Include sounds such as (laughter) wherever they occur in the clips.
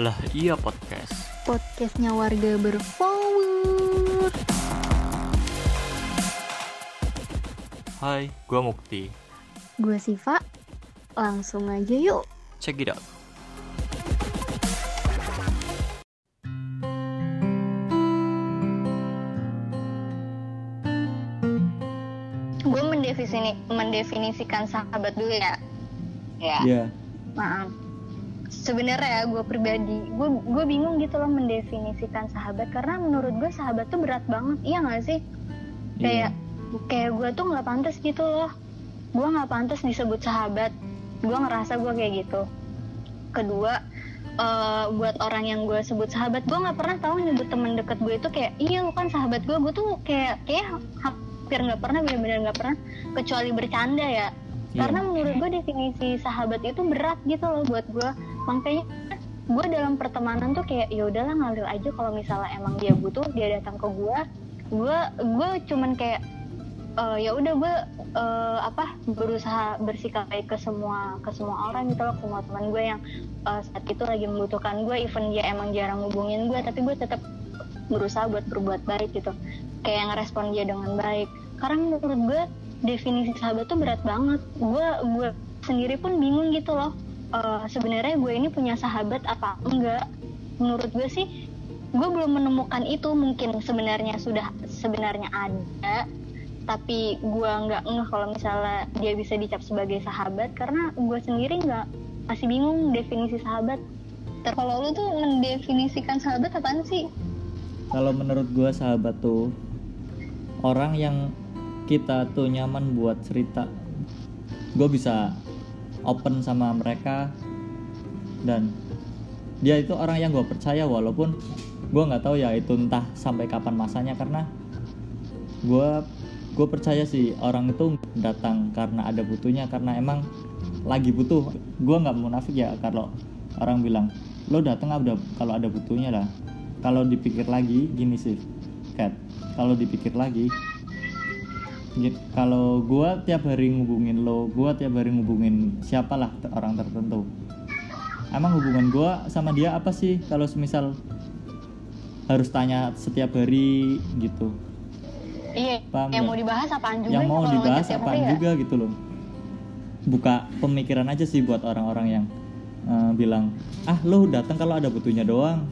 Lah iya podcast. Podcastnya warga berpower. Hai, gua Mukti. Gue Siva. Langsung aja yuk. Check it out. gue mendefinisi mendefinisikan sahabat dulu ya ya Iya. maaf sebenarnya ya gue pribadi gue gue bingung gitu loh mendefinisikan sahabat. Karena menurut gue sahabat tuh berat banget iya gak sih? Kayak kayak gue tuh nggak pantas gitu loh. Gue nggak pantas disebut sahabat. Gue ngerasa gue kayak gitu. Kedua eh, buat orang yang gue sebut sahabat gue nggak pernah tahu nyebut temen deket gue itu kayak iya lu kan sahabat gue gue tuh kayak kayak hampir nggak pernah benar-benar nggak pernah kecuali bercanda ya. Iya. karena menurut gue definisi sahabat itu berat gitu loh buat gue makanya gue dalam pertemanan tuh kayak ya udahlah ngalir aja kalau misalnya emang dia butuh dia datang ke gue gue gue cuman kayak eh, ya udah gue eh, apa berusaha bersikap baik ke semua ke semua orang gitu loh ke semua teman gue yang eh, saat itu lagi membutuhkan gue even dia emang jarang hubungin gue tapi gue tetap berusaha buat berbuat baik gitu. Kayak ngerespon dia dengan baik. Karena menurut gue definisi sahabat tuh berat banget. Gue gue sendiri pun bingung gitu loh Eh, sebenarnya gue ini punya sahabat apa enggak? Menurut gue sih gue belum menemukan itu. Mungkin sebenarnya sudah sebenarnya ada. Tapi gue nggak ngeh kalau misalnya dia bisa dicap sebagai sahabat. Karena gue sendiri nggak masih bingung definisi sahabat. Ter kalau lu tuh mendefinisikan sahabat apaan sih? Kalau menurut gua sahabat tuh orang yang kita tuh nyaman buat cerita. Gue bisa open sama mereka. Dan dia itu orang yang gue percaya walaupun gue nggak tahu ya itu entah sampai kapan masanya karena gue gue percaya sih orang itu datang karena ada butuhnya karena emang lagi butuh. Gue nggak munafik ya kalau orang bilang lo datang ada kalau ada butuhnya lah? Kalau dipikir lagi gini sih Kat. Kalau dipikir lagi kalau gue tiap hari ngubungin lo gue tiap hari ngubungin siapalah orang tertentu. Emang hubungan gue sama dia apa sih? Kalau semisal harus tanya setiap hari gitu. Iya Paham yang mau dibahas apaan juga yang ya mau dibahas apaan ya? juga gitu loh. Buka pemikiran aja sih buat orang-orang yang eh, bilang ah lu datang kalau ada butuhnya doang.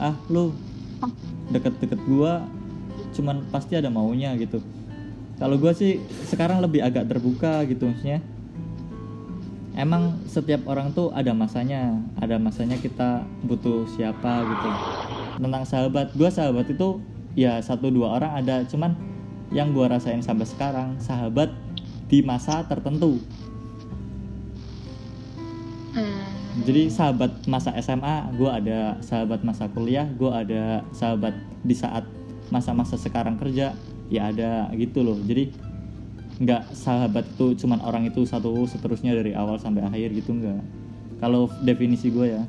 Ah lu deket-deket gua cuman pasti ada maunya gitu. Kalau gua sih sekarang lebih agak terbuka gitu maksudnya. Emang setiap orang tuh ada masanya ada masanya kita butuh siapa gitu. Tentang sahabat gua sahabat itu ya satu dua orang ada cuman yang gua rasain sampai sekarang sahabat di masa tertentu. Hmm. jadi sahabat masa SMA gue ada sahabat masa kuliah gue ada sahabat di saat masa-masa sekarang kerja ya ada gitu loh. Jadi nggak sahabat itu cuman orang itu satu seterusnya dari awal sampai akhir gitu nggak. Kalau definisi gue ya.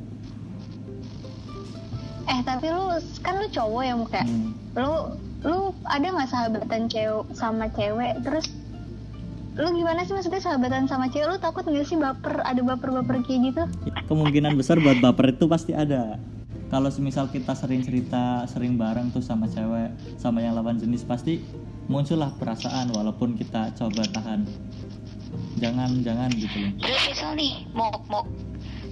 Eh tapi lu kan lu cowok ya kayak Hmm. lu lu ada nggak sahabatan cewek sama cewek? Terus lu gimana sih maksudnya sahabatan sama cewek? Lu takut nggak sih baper ada baper-baper kayak gitu? Kemungkinan besar buat baper itu pasti ada kalau semisal kita sering cerita sering bareng tuh sama cewek sama yang lawan jenis pasti muncullah perasaan walaupun kita coba tahan jangan jangan gitu loh Terus misal nih, mau mau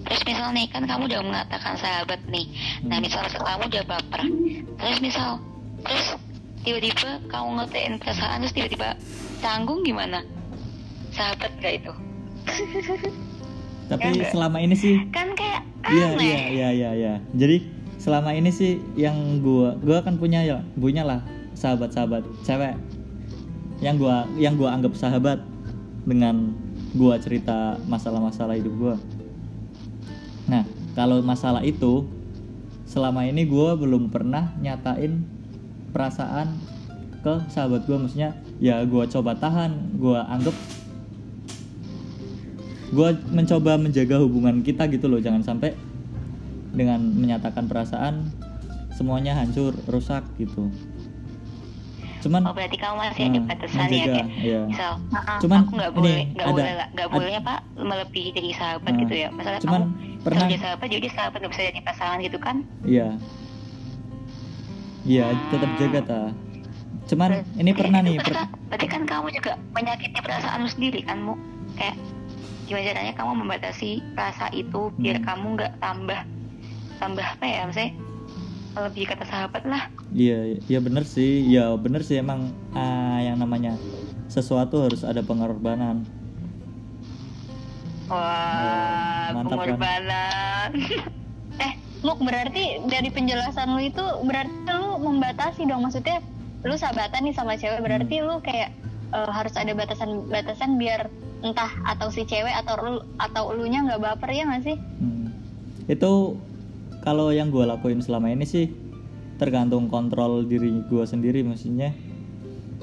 Terus misal nih kan kamu udah mengatakan sahabat nih. Nah Hmm. misal kamu udah baper. Terus misal terus tiba-tiba kamu ngetain perasaan terus tiba-tiba tanggung gimana? Sahabat gak itu? tapi Ya selama ini sih kan kayak Iya aneh iya iya iya iya. Jadi selama ini sih yang gua gua kan punya ya punya lah sahabat-sahabat cewek yang gua yang gua anggap sahabat dengan gua cerita masalah-masalah hidup gua. Nah, kalau masalah itu selama ini gua belum pernah nyatain perasaan ke sahabat gua maksudnya ya gua coba tahan, gua anggap gue mencoba menjaga hubungan kita gitu loh jangan sampai dengan menyatakan perasaan semuanya hancur rusak gitu. Cuman Oh berarti kamu masih ada eh, batasan ya kayak iya. misal Maaf. Cuman aku nggak ini boleh nggak ada- boleh nggak ada- bolehnya pak melebihi dari sahabat Nah, gitu ya. Misalnya cuman kamu pernah dia sahabat jadi sahabat nggak bisa jadi pasangan gitu kan? Iya. Iya tetap jaga ta. Cuman ini Kayak pernah nih per- berarti kan kamu juga menyakiti perasaan lu sendiri kan mu? Kayak gimana caranya kamu membatasi rasa itu biar Hmm. kamu nggak tambah tambah apa ya maksudnya lebih kata sahabat lah Iya, iya bener sih. Ya bener sih emang ah, yang namanya sesuatu harus ada pengorbanan. wah mantap kan? pengorbanan (laughs) Eh, Muk berarti dari penjelasan lu itu berarti lu membatasi dong maksudnya lu sahabatan nih sama cewek berarti lu kayak eh, harus ada batasan-batasan biar entah atau si cewek atau lu atau elunya nggak baper ya nggak sih? Hmm. Itu kalau yang gue lakuin selama ini sih tergantung kontrol diri gue sendiri maksudnya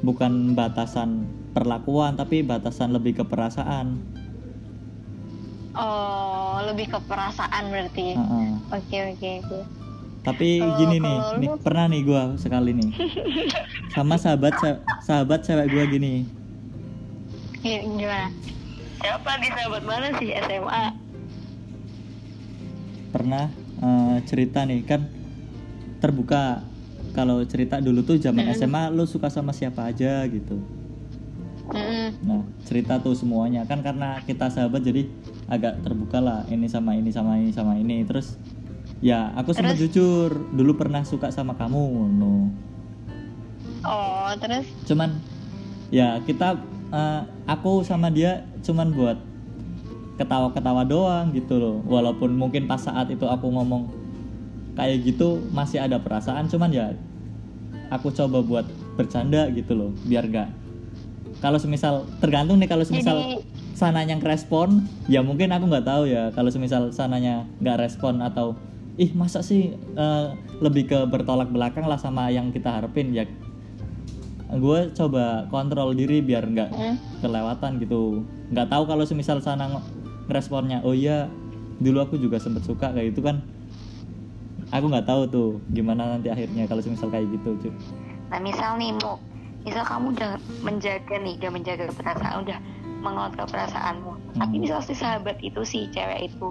bukan batasan perlakuan tapi batasan lebih ke perasaan. Oh, lebih ke perasaan berarti. Oke oke oke. Tapi Kalau- gini nih, nih lu- pernah nih gue sekali nih (laughs) sama sahabat sahabat cewek gue gini. Gi- Gimana? siapa di sahabat mana sih? SMA pernah eh, cerita nih kan terbuka. Kalau cerita dulu tuh zaman. SMA lu suka sama siapa aja gitu. Nah cerita tuh semuanya. Kan karena kita sahabat jadi agak terbuka lah. Ini sama ini sama ini sama ini. Terus ya aku sempat jujur dulu pernah suka sama kamu no Oh, terus? Cuman ya kita eh, aku sama dia cuman buat ketawa-ketawa doang gitu loh. Walaupun mungkin pas saat itu aku ngomong kayak gitu masih ada perasaan cuman ya aku coba buat bercanda gitu loh biar gak kalau semisal tergantung nih kalau semisal sananya ngerespon ya mungkin aku nggak tahu ya. Kalau semisal sananya nggak respon atau ih masa sih eh, lebih ke bertolak belakang lah sama yang kita harapin ya gue coba kontrol diri biar nggak Hmm. kelewatan gitu. Nggak tahu kalau semisal sana ngeresponnya oh iya dulu aku juga sempet suka kayak gitu kan. Aku nggak tahu tuh gimana nanti akhirnya kalau semisal kayak gitu cuy nah misal nih mu misal kamu udah menjaga nih udah menjaga perasaan udah mengontrol perasaanmu. Tapi Hmm. misal si sahabat itu si cewek itu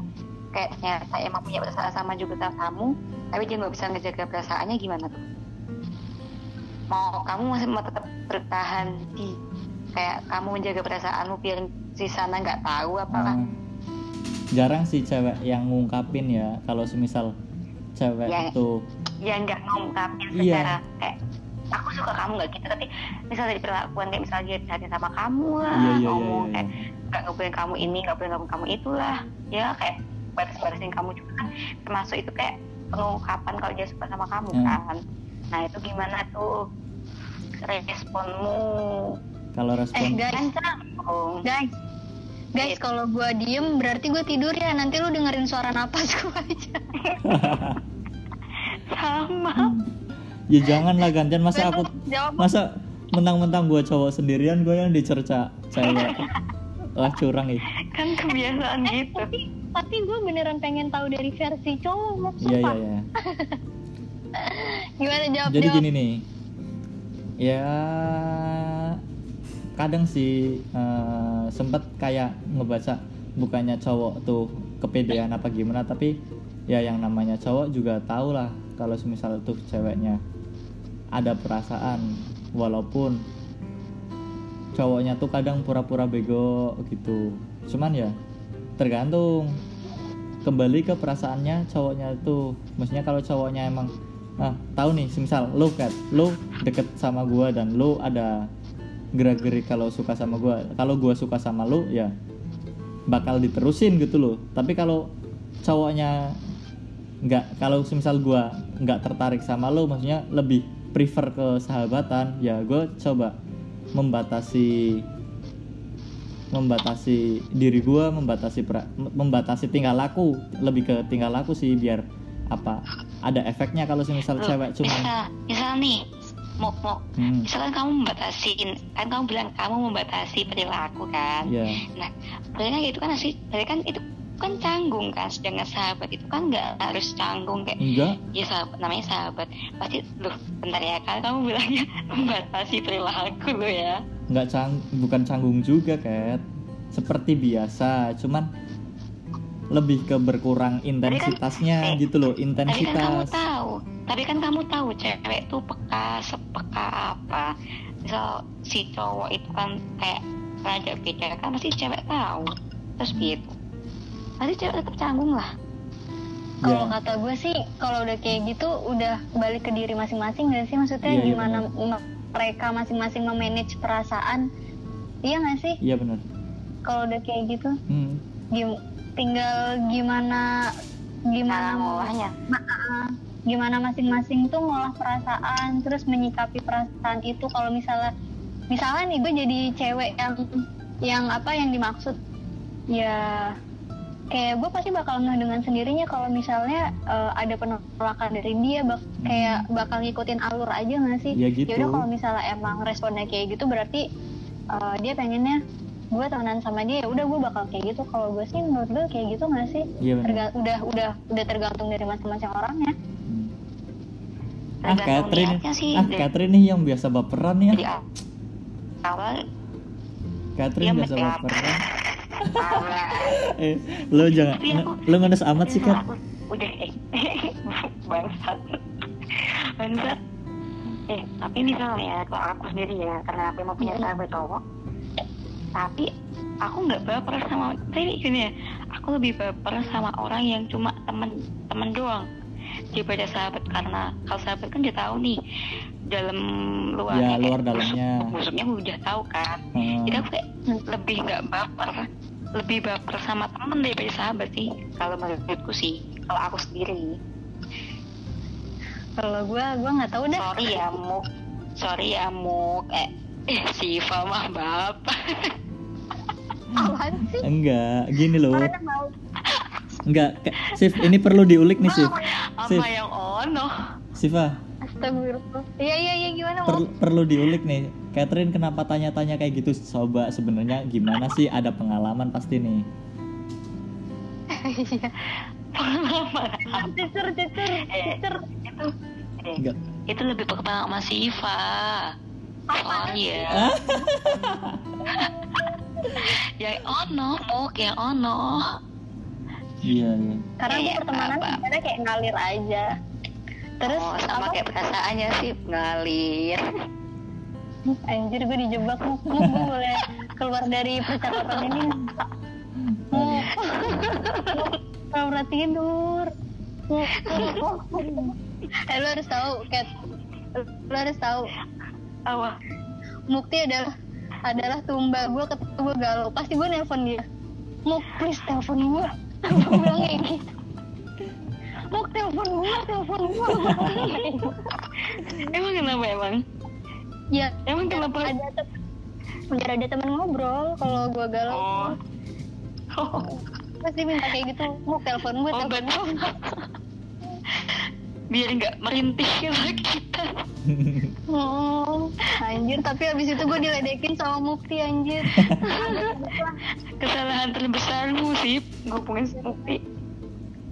kayak ternyata emang punya perasaan sama juga sama kamu tapi dia nggak bisa ngejaga perasaannya gimana tuh mau kamu masih mau tetap bertahan di kayak kamu menjaga perasaanmu biar si sana nggak tahu apakah Hmm. jarang sih cewek yang ngungkapin ya kalau semisal cewek Ya. itu ya nggak ngungkapin Iya. secara kayak aku suka kamu nggak gitu tapi misal dari perlakuan kayak misalnya dia jahatin sama kamu lah iya iya ngomong iya, kayak iya. nggak ngobrolin kamu ini nggak boleh ngomong kamu itulah ya kayak batas-batasin kamu juga kan termasuk itu kayak pengungkapan kalau dia suka sama kamu Hmm. kan nah itu gimana tuh responmu. Kalau eh respon guys, oh guys. Guys, kalau gua diem berarti gue tidur ya. Nanti lu dengerin suara napas (laughs) gua aja. (laughs) sama. Ya jangan lah gantian. Masa aku masa mentang-mentang gue cowok sendirian gue yang dicerca cewek. (laughs) Lah curang ih kan kebiasaan gitu. tapi tapi gue beneran pengen tahu dari versi cowok mau iya iya iya. Gimana jawab jadi jawab? gini nih ya kadang sih eh, sempet kayak ngebaca bukannya cowok tuh kepedean apa gimana tapi ya yang namanya cowok juga tahu lah kalau semisal tuh ceweknya ada perasaan walaupun cowoknya tuh kadang pura-pura bego gitu. Cuman ya tergantung. Kembali ke perasaannya cowoknya tuh. Maksudnya kalau cowoknya emang ah tahu nih semisal lu kat lu deket sama gua dan lu ada gerak-gerik kalau suka sama gua. Kalau gua suka sama lu ya bakal diterusin gitu loh. Tapi kalau cowoknya nggak kalau semisal gua nggak tertarik sama lu maksudnya lebih prefer ke sahabatan ya gue coba membatasi membatasi diri gua membatasi pra- membatasi tingkah laku lebih ke tingkah laku sih biar apa? Ada efeknya kalau semisal Loh, cewek cuma misal misal nih mau mau hmm, misalkan kamu membatasin kan kamu bilang kamu membatasi perilaku kan? Ya nah kan itu kan sih berarti kan itu kan canggung kan sedangkan sahabat itu kan nggak harus canggung kayak enggak. Ya sahabat namanya sahabat. Pasti loh bentar ya kan kamu bilangnya (laughs) membatasi perilaku lo ya. Nggak cang bukan canggung juga kat. Seperti biasa cuman lebih ke berkurang intensitasnya eh, gitu loh Tapi kan kamu intensitas tahu, tapi kan kamu tahu cewek tuh peka sepeka apa. Misal si cowok itu kan kayak raja beda kan pasti cewek tahu. Terus gitu. Pasti cewek tetap canggung lah. Kalau ya kata gue sih, kalau udah kayak gitu, udah balik ke diri masing-masing gak sih? Maksudnya Iya, iya, gimana me- mereka masing-masing memanage perasaan? Iya gak sih? iya benar Kalau udah kayak gitu, hmm. gim- tinggal gimana gimana ngolahnya. ma- ah, gimana masing-masing tuh ngolah perasaan, terus menyikapi perasaan itu. Kalau misalnya, misalnya nih gue jadi cewek yang yang apa yang dimaksud, ya kayak gue pasti bakal ngeh dengan sendirinya. Kalau misalnya eh, ada penolakan dari dia bak- kayak bakal ngikutin alur aja nggak sih? Ya gitu. Yaudah kalau misalnya emang responnya kayak gitu berarti eh, dia pengennya gue temenan sama dia ya udah gue bakal kayak gitu. Kalau gue sih menurut gue kayak gitu nggak sih? Iya Terga- udah udah udah tergantung dari masing-masing orangnya Hmm. ah Catherine sih. ah dari- Catherine nih yang biasa baperan Dari ya awal Catherine Iya, biasa baperan. (laughs) Eh lo jangan aku- lo ngenes amat sih kan udah eh (laughs) bangsat. Bangsat. Eh tapi misalnya kalau aku sendiri ya karena aku mau punya sahabat cowok tapi aku nggak baper sama tapi gini ya aku lebih baper sama orang yang cuma temen temen doang. Daripada sahabat karena kalau sahabat kan udah tahu nih dalam luar Ya, luar dalamnya. (laughs) busuknya udah tahu kan. Hmm. jadi aku kayak lebih nggak baper lebih baper sama temen daripada sahabat sih. Kalau menurutku sih kalau aku sendiri. Kalau gue gue nggak tahu dah sorry ya muk. Sorry ya muk. Eh eh Siva mah bapak. (laughs) Apaan sih? Enggak gini loh. Enggak Sif ini perlu diulik nih Sif. Sif. apa yang ono. Siva. Astagfirullah. Iya iya iya gimana mau per- perlu diulik nih. Catherine kenapa tanya-tanya kayak gitu? Coba sebenarnya gimana sih? Ada pengalaman pasti nih. (laughs) Iya. Pengalaman cucur cucur Eh. cucur itu eh, enggak. itu lebih ke sama Siva sorry ya? (laughs) Yang ono muk yang ono. Iya iya. Karena Kayak pertemanan apa? sebenarnya kayak ngalir aja. Terus oh, sama apa? kayak perasaannya sih ngalir. Anjir gue dijebak muk. Muk gue boleh keluar dari percakapan ini. Muk. Pura tidur. Muk muk, muk. eh lu harus tahu cat lu harus tahu apa Mukti adalah adalah tumba gue gue galau. Pasti gue nelpon dia. Muk please telepon gue gue bilang kayak gitu Muk telepon gue telepon gue emang kenapa emang? Ya emang kenapa? ada biar ada teman ngobrol kalau gue galau. Oh. Oh pasti minta kayak gitu. Muk telepon gue Oh, telepon gue biar nggak merintih (laughs) kita. (laughs) Oh, anjir tapi abis itu gue diledekin sama Mukti anjir. (laughs) Kesalahan terbesarmu sih ngomongin Snoopy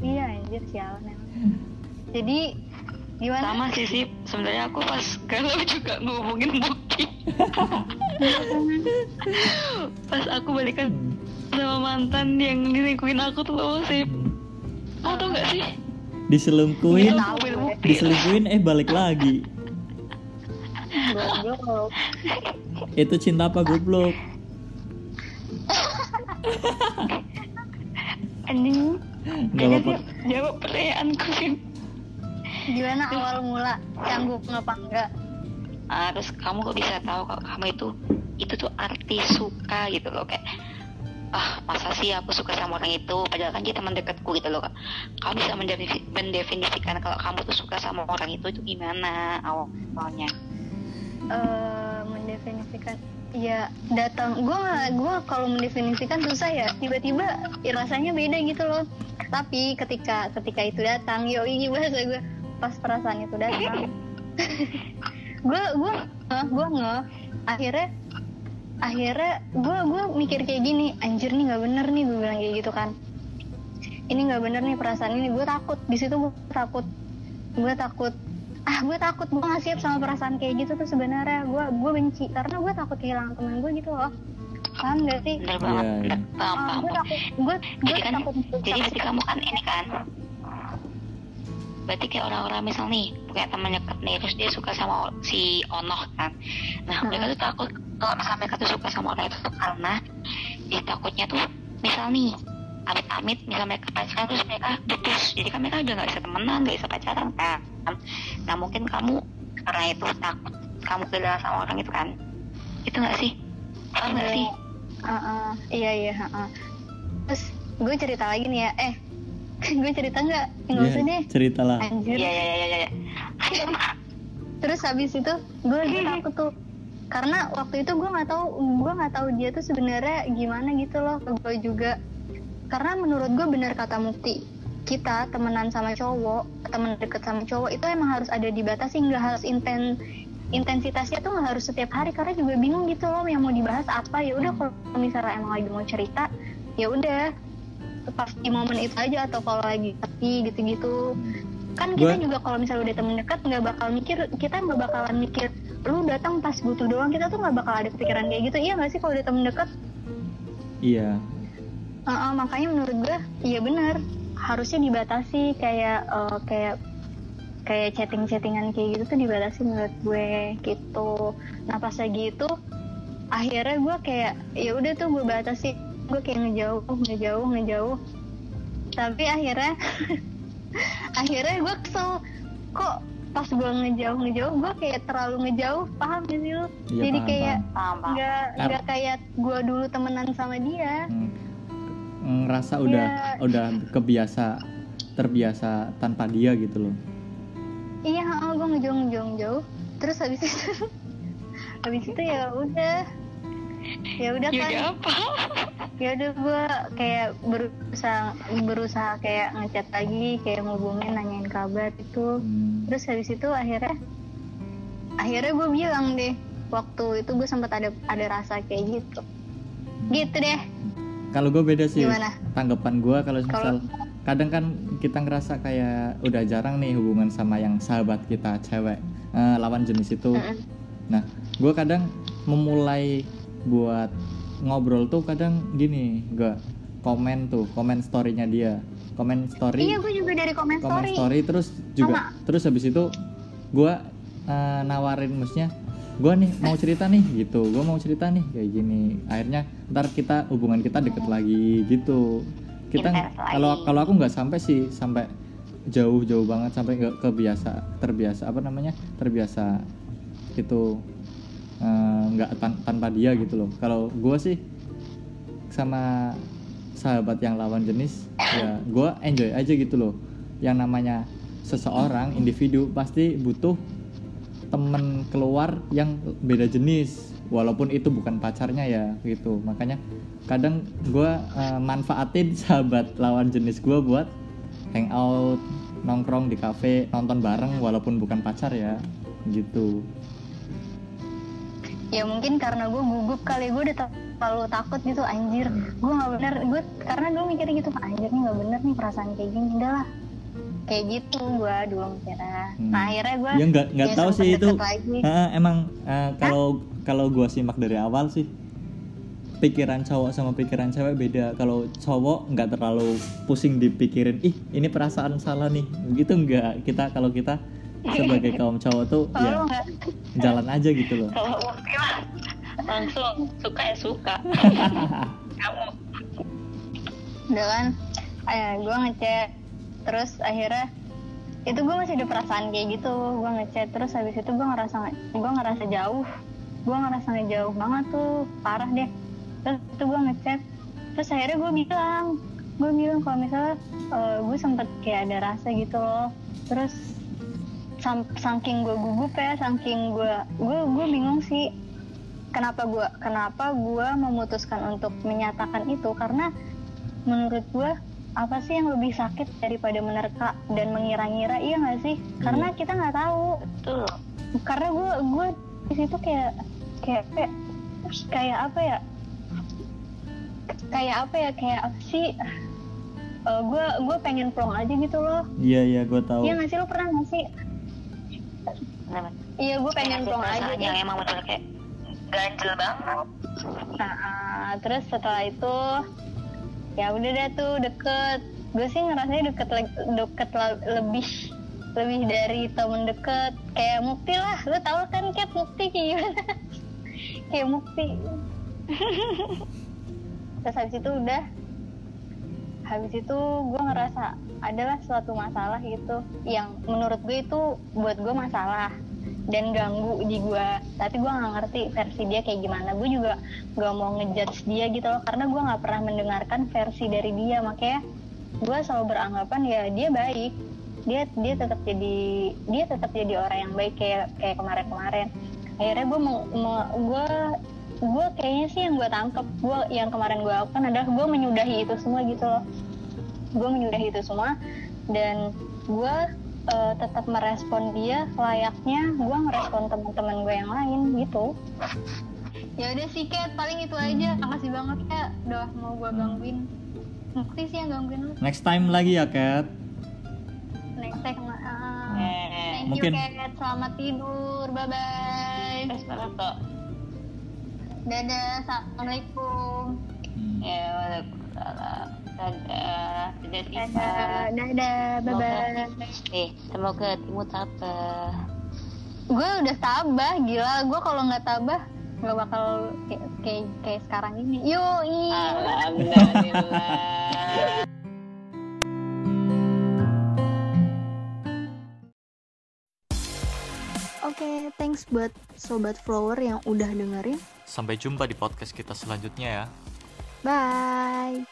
iya anjir sialan emang. Jadi gimana? Sama sih sih sebenarnya aku pas galau juga ngomongin Bukti pas aku balikan sama mantan yang nilingkuin aku tuh loh sih kamu tau gak sih diselingkuhin. Bukti diselingkuhin eh balik lagi. Goblok. Itu cinta apa goblok? Anjing. Sip. jawab pertanyaanku sih gimana awal mula? Canggung apa enggak? Harus kamu kok bisa tahu kalau kamu itu itu tuh arti suka gitu loh kayak ah masa sih aku suka sama orang itu? Padahal kan dia teman dekatku gitu loh Kak. kamu bisa mendefinisi- mendefinisikan kalau kamu tuh suka sama orang itu itu gimana awalnya? Eh mendefinisikan ya datang. Gue gue kalau mendefinisikan susah ya tiba-tiba ya rasanya beda gitu loh. Tapi ketika ketika itu datang yo ini bahasa gue pas perasaan itu datang. Gue gue gue nge akhirnya akhirnya gue gue mikir kayak gini anjir nih nggak bener nih gue bilang kayak gitu kan. Ini nggak bener nih perasaan ini. Gue takut di situ gue takut. Gue takut ah gue takut gue nggak siap sama perasaan kayak gitu tuh sebenarnya. Gue gue benci karena gue takut kehilangan teman gue gitu loh. Paham gak sih? Bener banget. Iya, bener. iya. paham Ah, paham. gue takut gue gue Jadi kan- takut jadi berarti kamu kan ini kan. Berarti kayak orang-orang misal nih punya teman dekat nih terus dia suka sama si Onoh kan. Nah mereka tuh takut kalau misal mereka tuh suka sama orang itu tuh karena dia takutnya tuh misal nih amit-amit misal mereka pacaran terus mereka putus. Jadi kan mereka udah nggak bisa temenan nggak bisa pacaran kan? Nah mungkin kamu karena itu takut kamu kehilangan sama orang itu kan? Itu nggak sih? Paham nggak sih? Ah, ah. iya iya ah, ah. terus gue cerita lagi nih ya. Eh (laughs) gue cerita nggak? Nggak usah deh ceritalah anjir. Iya iya iya iya iya. Terus habis itu gue lagi (laughs) takut tuh karena waktu itu gue nggak tahu gue nggak tahu dia tuh sebenarnya gimana gitu loh ke gue juga. Karena menurut gue benar kata Mukti kita temenan sama cowok temen deket sama cowok itu emang harus ada dibatasi nggak harus inten intensitasnya tuh nggak harus setiap hari. Karena juga bingung gitu loh yang mau dibahas apa. Ya udah kalau misalnya emang lagi mau cerita ya udah. Pas di momen itu aja atau kalau lagi tapi gitu-gitu. Kan kita Gua- juga kalau misalnya udah temen dekat nggak bakal mikir kita nggak bakalan mikir lu datang pas butuh doang kita tuh nggak bakal ada pikiran kayak gitu. Iya nggak sih kalau udah temen dekat iya. Heeh, makanya menurut gue iya benar. Harusnya dibatasi kayak eh, kayak kayak chatting-chattingan kayak gitu tuh dibatasi menurut gue gitu. Nah pas lagi itu akhirnya gue kayak ya udah tuh gue batasi. Gue kayak ngejauh ngejauh ngejauh. Tapi akhirnya (laughs) akhirnya gue kesel. Kok pas gue ngejauh ngejauh gue kayak terlalu ngejauh paham gak sih lu Iya, jadi paham, kayak nggak nggak kayak gue dulu temenan sama dia Hmm. ngerasa udah Iya. udah kebiasa terbiasa tanpa dia gitu loh Iya, gue ngejauh ngejauh ngejauh. Terus habis itu, (laughs) habis itu ya udah, ya udah kan, apa ya udah gue kayak berusaha berusaha kayak ngechat lagi, kayak ngubungin nanyain kabar itu. Hmm. Terus habis itu akhirnya, akhirnya gue bilang deh, waktu itu gue sempat ada ada rasa kayak gitu, gitu deh. kalau gue beda sih Gimana? tanggapan gue kalau misal kadang kan kita ngerasa kayak udah jarang nih hubungan sama yang sahabat kita cewek eh, lawan jenis itu nah gue kadang memulai buat ngobrol tuh kadang gini gue komen tuh komen storynya dia. Komen story Iya, gue juga dari komen komen story. story terus juga terus habis itu gue eh, nawarin maksudnya gue nih mau cerita nih gitu. Gue mau cerita nih kayak gini. Akhirnya ntar kita hubungan kita deket lagi gitu. Kita kalau kalau aku nggak sampai sih sampai jauh-jauh banget sampai nggak kebiasa terbiasa apa namanya terbiasa itu eh, nggak tan- tanpa dia gitu loh. Kalau gue sih sama sahabat yang lawan jenis ya gue enjoy aja gitu loh. Yang namanya seseorang individu pasti butuh temen keluar yang beda jenis. Walaupun itu bukan pacarnya ya gitu. Makanya kadang gue manfaatin (laughs) sahabat lawan jenis gue buat hangout nongkrong di kafe nonton bareng walaupun bukan pacar ya gitu ya mungkin karena gue gugup kali gue udah terlalu takut gitu anjir. Gue nggak bener gue karena gue mikirnya gitu anjir nih nggak bener nih perasaan kayak gini. Udah lah. Kayak gitu gue dulu mikirnya. Hmm. nah akhirnya gue ya nggak nggak ya tahu sih itu. Ah, emang ah, kalau kalau gue simak dari awal sih pikiran cowok sama pikiran cewek beda. Kalau cowok nggak terlalu pusing dipikirin ih ini perasaan salah nih. Gitu nggak kita kalau kita sebagai kaum cowok tuh ya lo nggak jalan aja gitu loh. Kalau langsung suka ya suka. (laughs) Kamu. Udah kan? Eh, gue ngechat. Terus akhirnya itu gue masih ada perasaan kayak gitu. Gue ngechat terus habis itu gue ngerasa gue ngerasa jauh. Gue ngerasa ngejauh banget tuh. Parah deh. Terus itu gue ngechat. Terus akhirnya gue bilang gue bilang kalau misalnya eh, gue sempet kayak ada rasa gitu loh. Terus saking gue gugup ya saking gue gue gue bingung sih kenapa gue kenapa gue memutuskan untuk menyatakan itu. Karena menurut gue apa sih yang lebih sakit daripada menerka dan mengira-ngira iya nggak sih? Karena kita nggak tahu. Betul. Karena gue gue di situ kayak kayak kayak kayak apa ya? Kayak apa ya? Kayak apa sih? Gue gue pengen plong aja gitu loh. Iya iya gue tahu. Iya nggak sih? Lo pernah nggak sih iya gue pengen Pengen plong aja yang emang betul kayak ganjel banget Nah, ah, terus setelah itu ya udah deh tuh deket. Gue sih ngerasanya deket deket lebih lebih dari temen deket kayak Mukti lah. Lu tau kan kayak Mukti kayak gimana? (laughs) kayak Mukti. (laughs) terus habis itu udah habis itu gue ngerasa adalah suatu masalah gitu yang menurut gue itu buat gue masalah dan ganggu di gue. Tapi gue nggak ngerti versi dia kayak gimana. Gue juga gak mau ngejudge dia gitu loh karena gue nggak pernah mendengarkan versi dari dia. Makanya gue selalu beranggapan ya dia baik. Dia dia tetap jadi dia tetap jadi orang yang baik kayak kayak kemarin-kemarin. Akhirnya gue mau, gue gue kayaknya sih yang gue tangkep gue yang kemarin gue lakukan adalah gue menyudahi itu semua gitu loh gue menyudahi itu semua. Dan gue eh, tetap merespon dia layaknya gue ngerespon teman-teman gue yang lain gitu. Ya udah sih Kat. Paling itu aja. Makasih banget ya udah mau gue gangguin. Mukti sih yang gangguin lu. Next time lagi ya Kat. Next time uh, eh thank Mungkin- you Kat. Selamat tidur. Bye bye dadah. Assalamualaikum. Hmm. ya waalaikumsalam dadah. Dadah. Dadah dadah bye bye eh semoga timu tabah. Gue udah tabah gila. Gue kalau nggak tabah nggak bakal kayak kayak, kayak sekarang ini. Yuk alhamdulillah. (laughs) Oke, thanks buat sobat flower yang udah dengerin. Sampai jumpa di podcast kita selanjutnya ya. Bye.